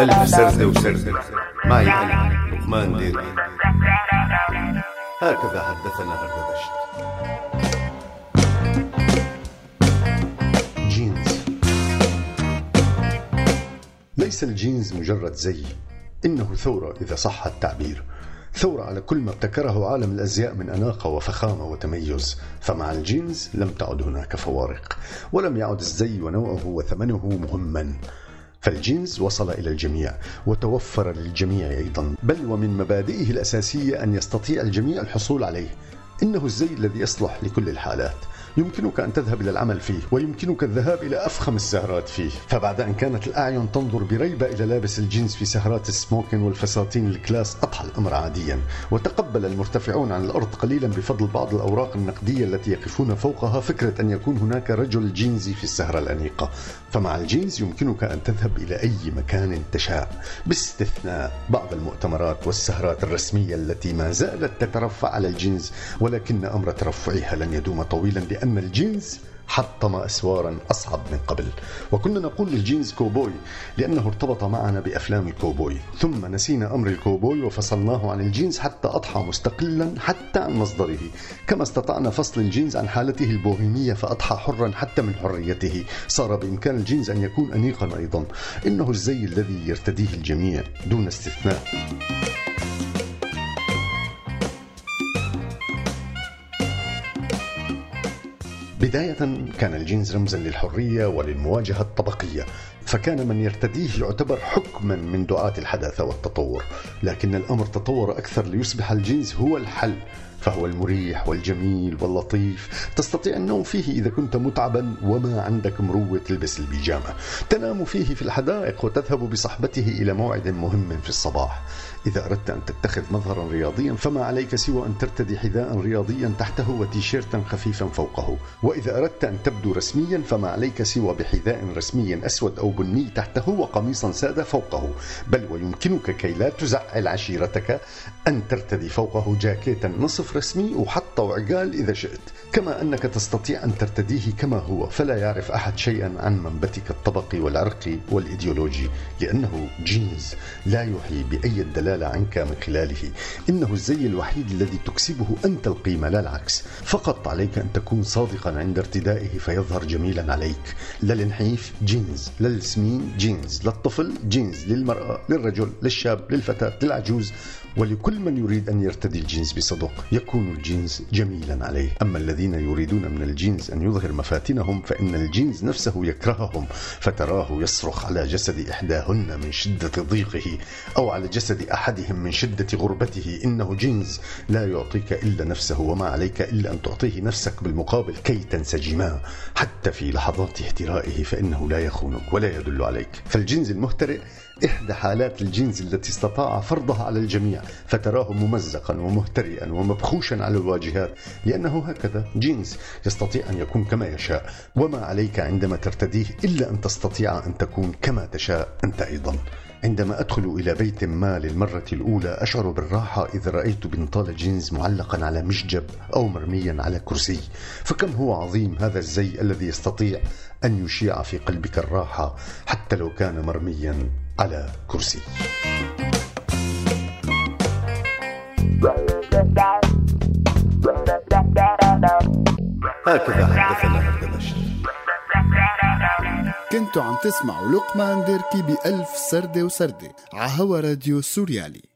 ألف سردة وسردة معي أنا لقمان ديركي هكذا حدثنا هردبشت جينز. ليس الجينز مجرد زي. إنه ثورة إذا صح التعبير. ثورة على كل ما ابتكره عالم الأزياء من أناقة وفخامة وتميز. فمع الجينز لم تعد هناك فوارق ولم يعد الزي ونوعه وثمنه مهما. فالجينز وصل إلى الجميع وتوفر للجميع أيضا. بل ومن مبادئه الأساسية أن يستطيع الجميع الحصول عليه. إنه الزي الذي يصلح لكل الحالات. يمكنك أن تذهب إلى العمل فيه ويمكنك الذهاب إلى أفخم السهرات فيه. فبعد أن كانت الأعين تنظر بريبة إلى لابس الجينز في سهرات السموكن والفساتين ال class أضحى الأمر عاديا. وتقبل المرتفعون عن الأرض قليلا بفضل بعض الأوراق النقدية التي يقفون فوقها فكرة أن يكون هناك رجل جينزي في السهرة الأنيقة. فمع الجينز يمكنك أن تذهب إلى أي مكان تشاء. باستثناء بعض المؤتمرات والسهرات الرسمية التي ما زالت تترفع على الجينز ولكن أمر ترفعها لن يدوم طويلا لأن الجينز حطم أسوارا أصعب من قبل. وكنا نقول للجينز كوبوي لأنه ارتبط معنا بأفلام الكوبوي. ثم نسينا أمر الكوبوي وفصلناه عن الجينز حتى أضحى مستقلا حتى عن مصدره. كما استطعنا فصل الجينز عن حالته البوهيمية فأضحى حرا حتى من حريته. صار بإمكان الجينز أن يكون أنيقا أيضا. إنه الزي الذي يرتديه الجميع دون استثناء. بداية كان الجينز رمزا للحرية وللمواجهة الطبقية فكان من يرتديه يعتبر حكما من دعاة الحداثة والتطور لكن الأمر تطور أكثر ليصبح الجينز هو الحل. فهو المريح والجميل واللطيف. تستطيع النوم فيه إذا كنت متعبا وما عندك مروة تلبس البيجامة. تنام فيه في الحدائق وتذهب بصحبته إلى موعد مهم في الصباح. إذا أردت أن تتخذ مظهرا رياضيا فما عليك سوى أن ترتدي حذاء رياضيا تحته وتيشيرتا خفيفا فوقه. وإذا أردت أن تبدو رسميا فما عليك سوى بحذاء رسمي أسود أو بني تحته وقميصا سادة فوقه. بل ويمكنك كي لا تزعل عشيرتك أن ترتدي فوقه جاكيتا نصف رسمي وحتى وعقال إذا شئت. كما أنك تستطيع أن ترتديه كما هو فلا يعرف أحد شيئا عن منبتك الطبقي والعرقي والإيديولوجي لأنه جينز لا يوحي بأي دلالة عنك من خلاله. إنه الزي الوحيد الذي تكسبه أنت القيمة لا العكس. فقط عليك أن تكون صادقا عند ارتدائه فيظهر جميلا عليك. لا للنحيف جينز للسمين جينز للطفل جينز للمرأة للرجل للشاب للفتاة للعجوز. ولكل من يريد أن يرتدي الجينز بصدق يكون الجينز جميلا عليه. أما الذين يريدون من الجينز أن يظهر مفاتنهم فإن الجينز نفسه يكرههم فتراه يصرخ على جسد إحداهن من شدة ضيقه أو على جسد أحدهم من شدة غربته. إنه جينز لا يعطيك إلا نفسه وما عليك إلا أن تعطيه نفسك بالمقابل كي تنسجما حتى في لحظات اهترائه فإنه لا يخونك ولا يدل عليك. فالجينز المهترئ إحدى حالات الجينز التي استطاع فرضها على الجميع فتراه ممزقا ومهترئا ومبخوشا على الواجهات لأنه هكذا جينز يستطيع أن يكون كما يشاء وما عليك عندما ترتديه إلا أن تستطيع أن تكون كما تشاء أنت أيضا. عندما أدخل إلى بيت ما للمرة الأولى أشعر بالراحة إذا رأيت بنطال جينز معلقا على مشجب أو مرميا على كرسي. فكم هو عظيم هذا الزي الذي يستطيع أن يشيع في قلبك الراحة حتى لو كان مرميا. على كرسي. هكذا حدثنا هردبشت كنتوا عم تسمعوا لقمان ديركي بألف سردة وسردة عهوا راديو سوريالي.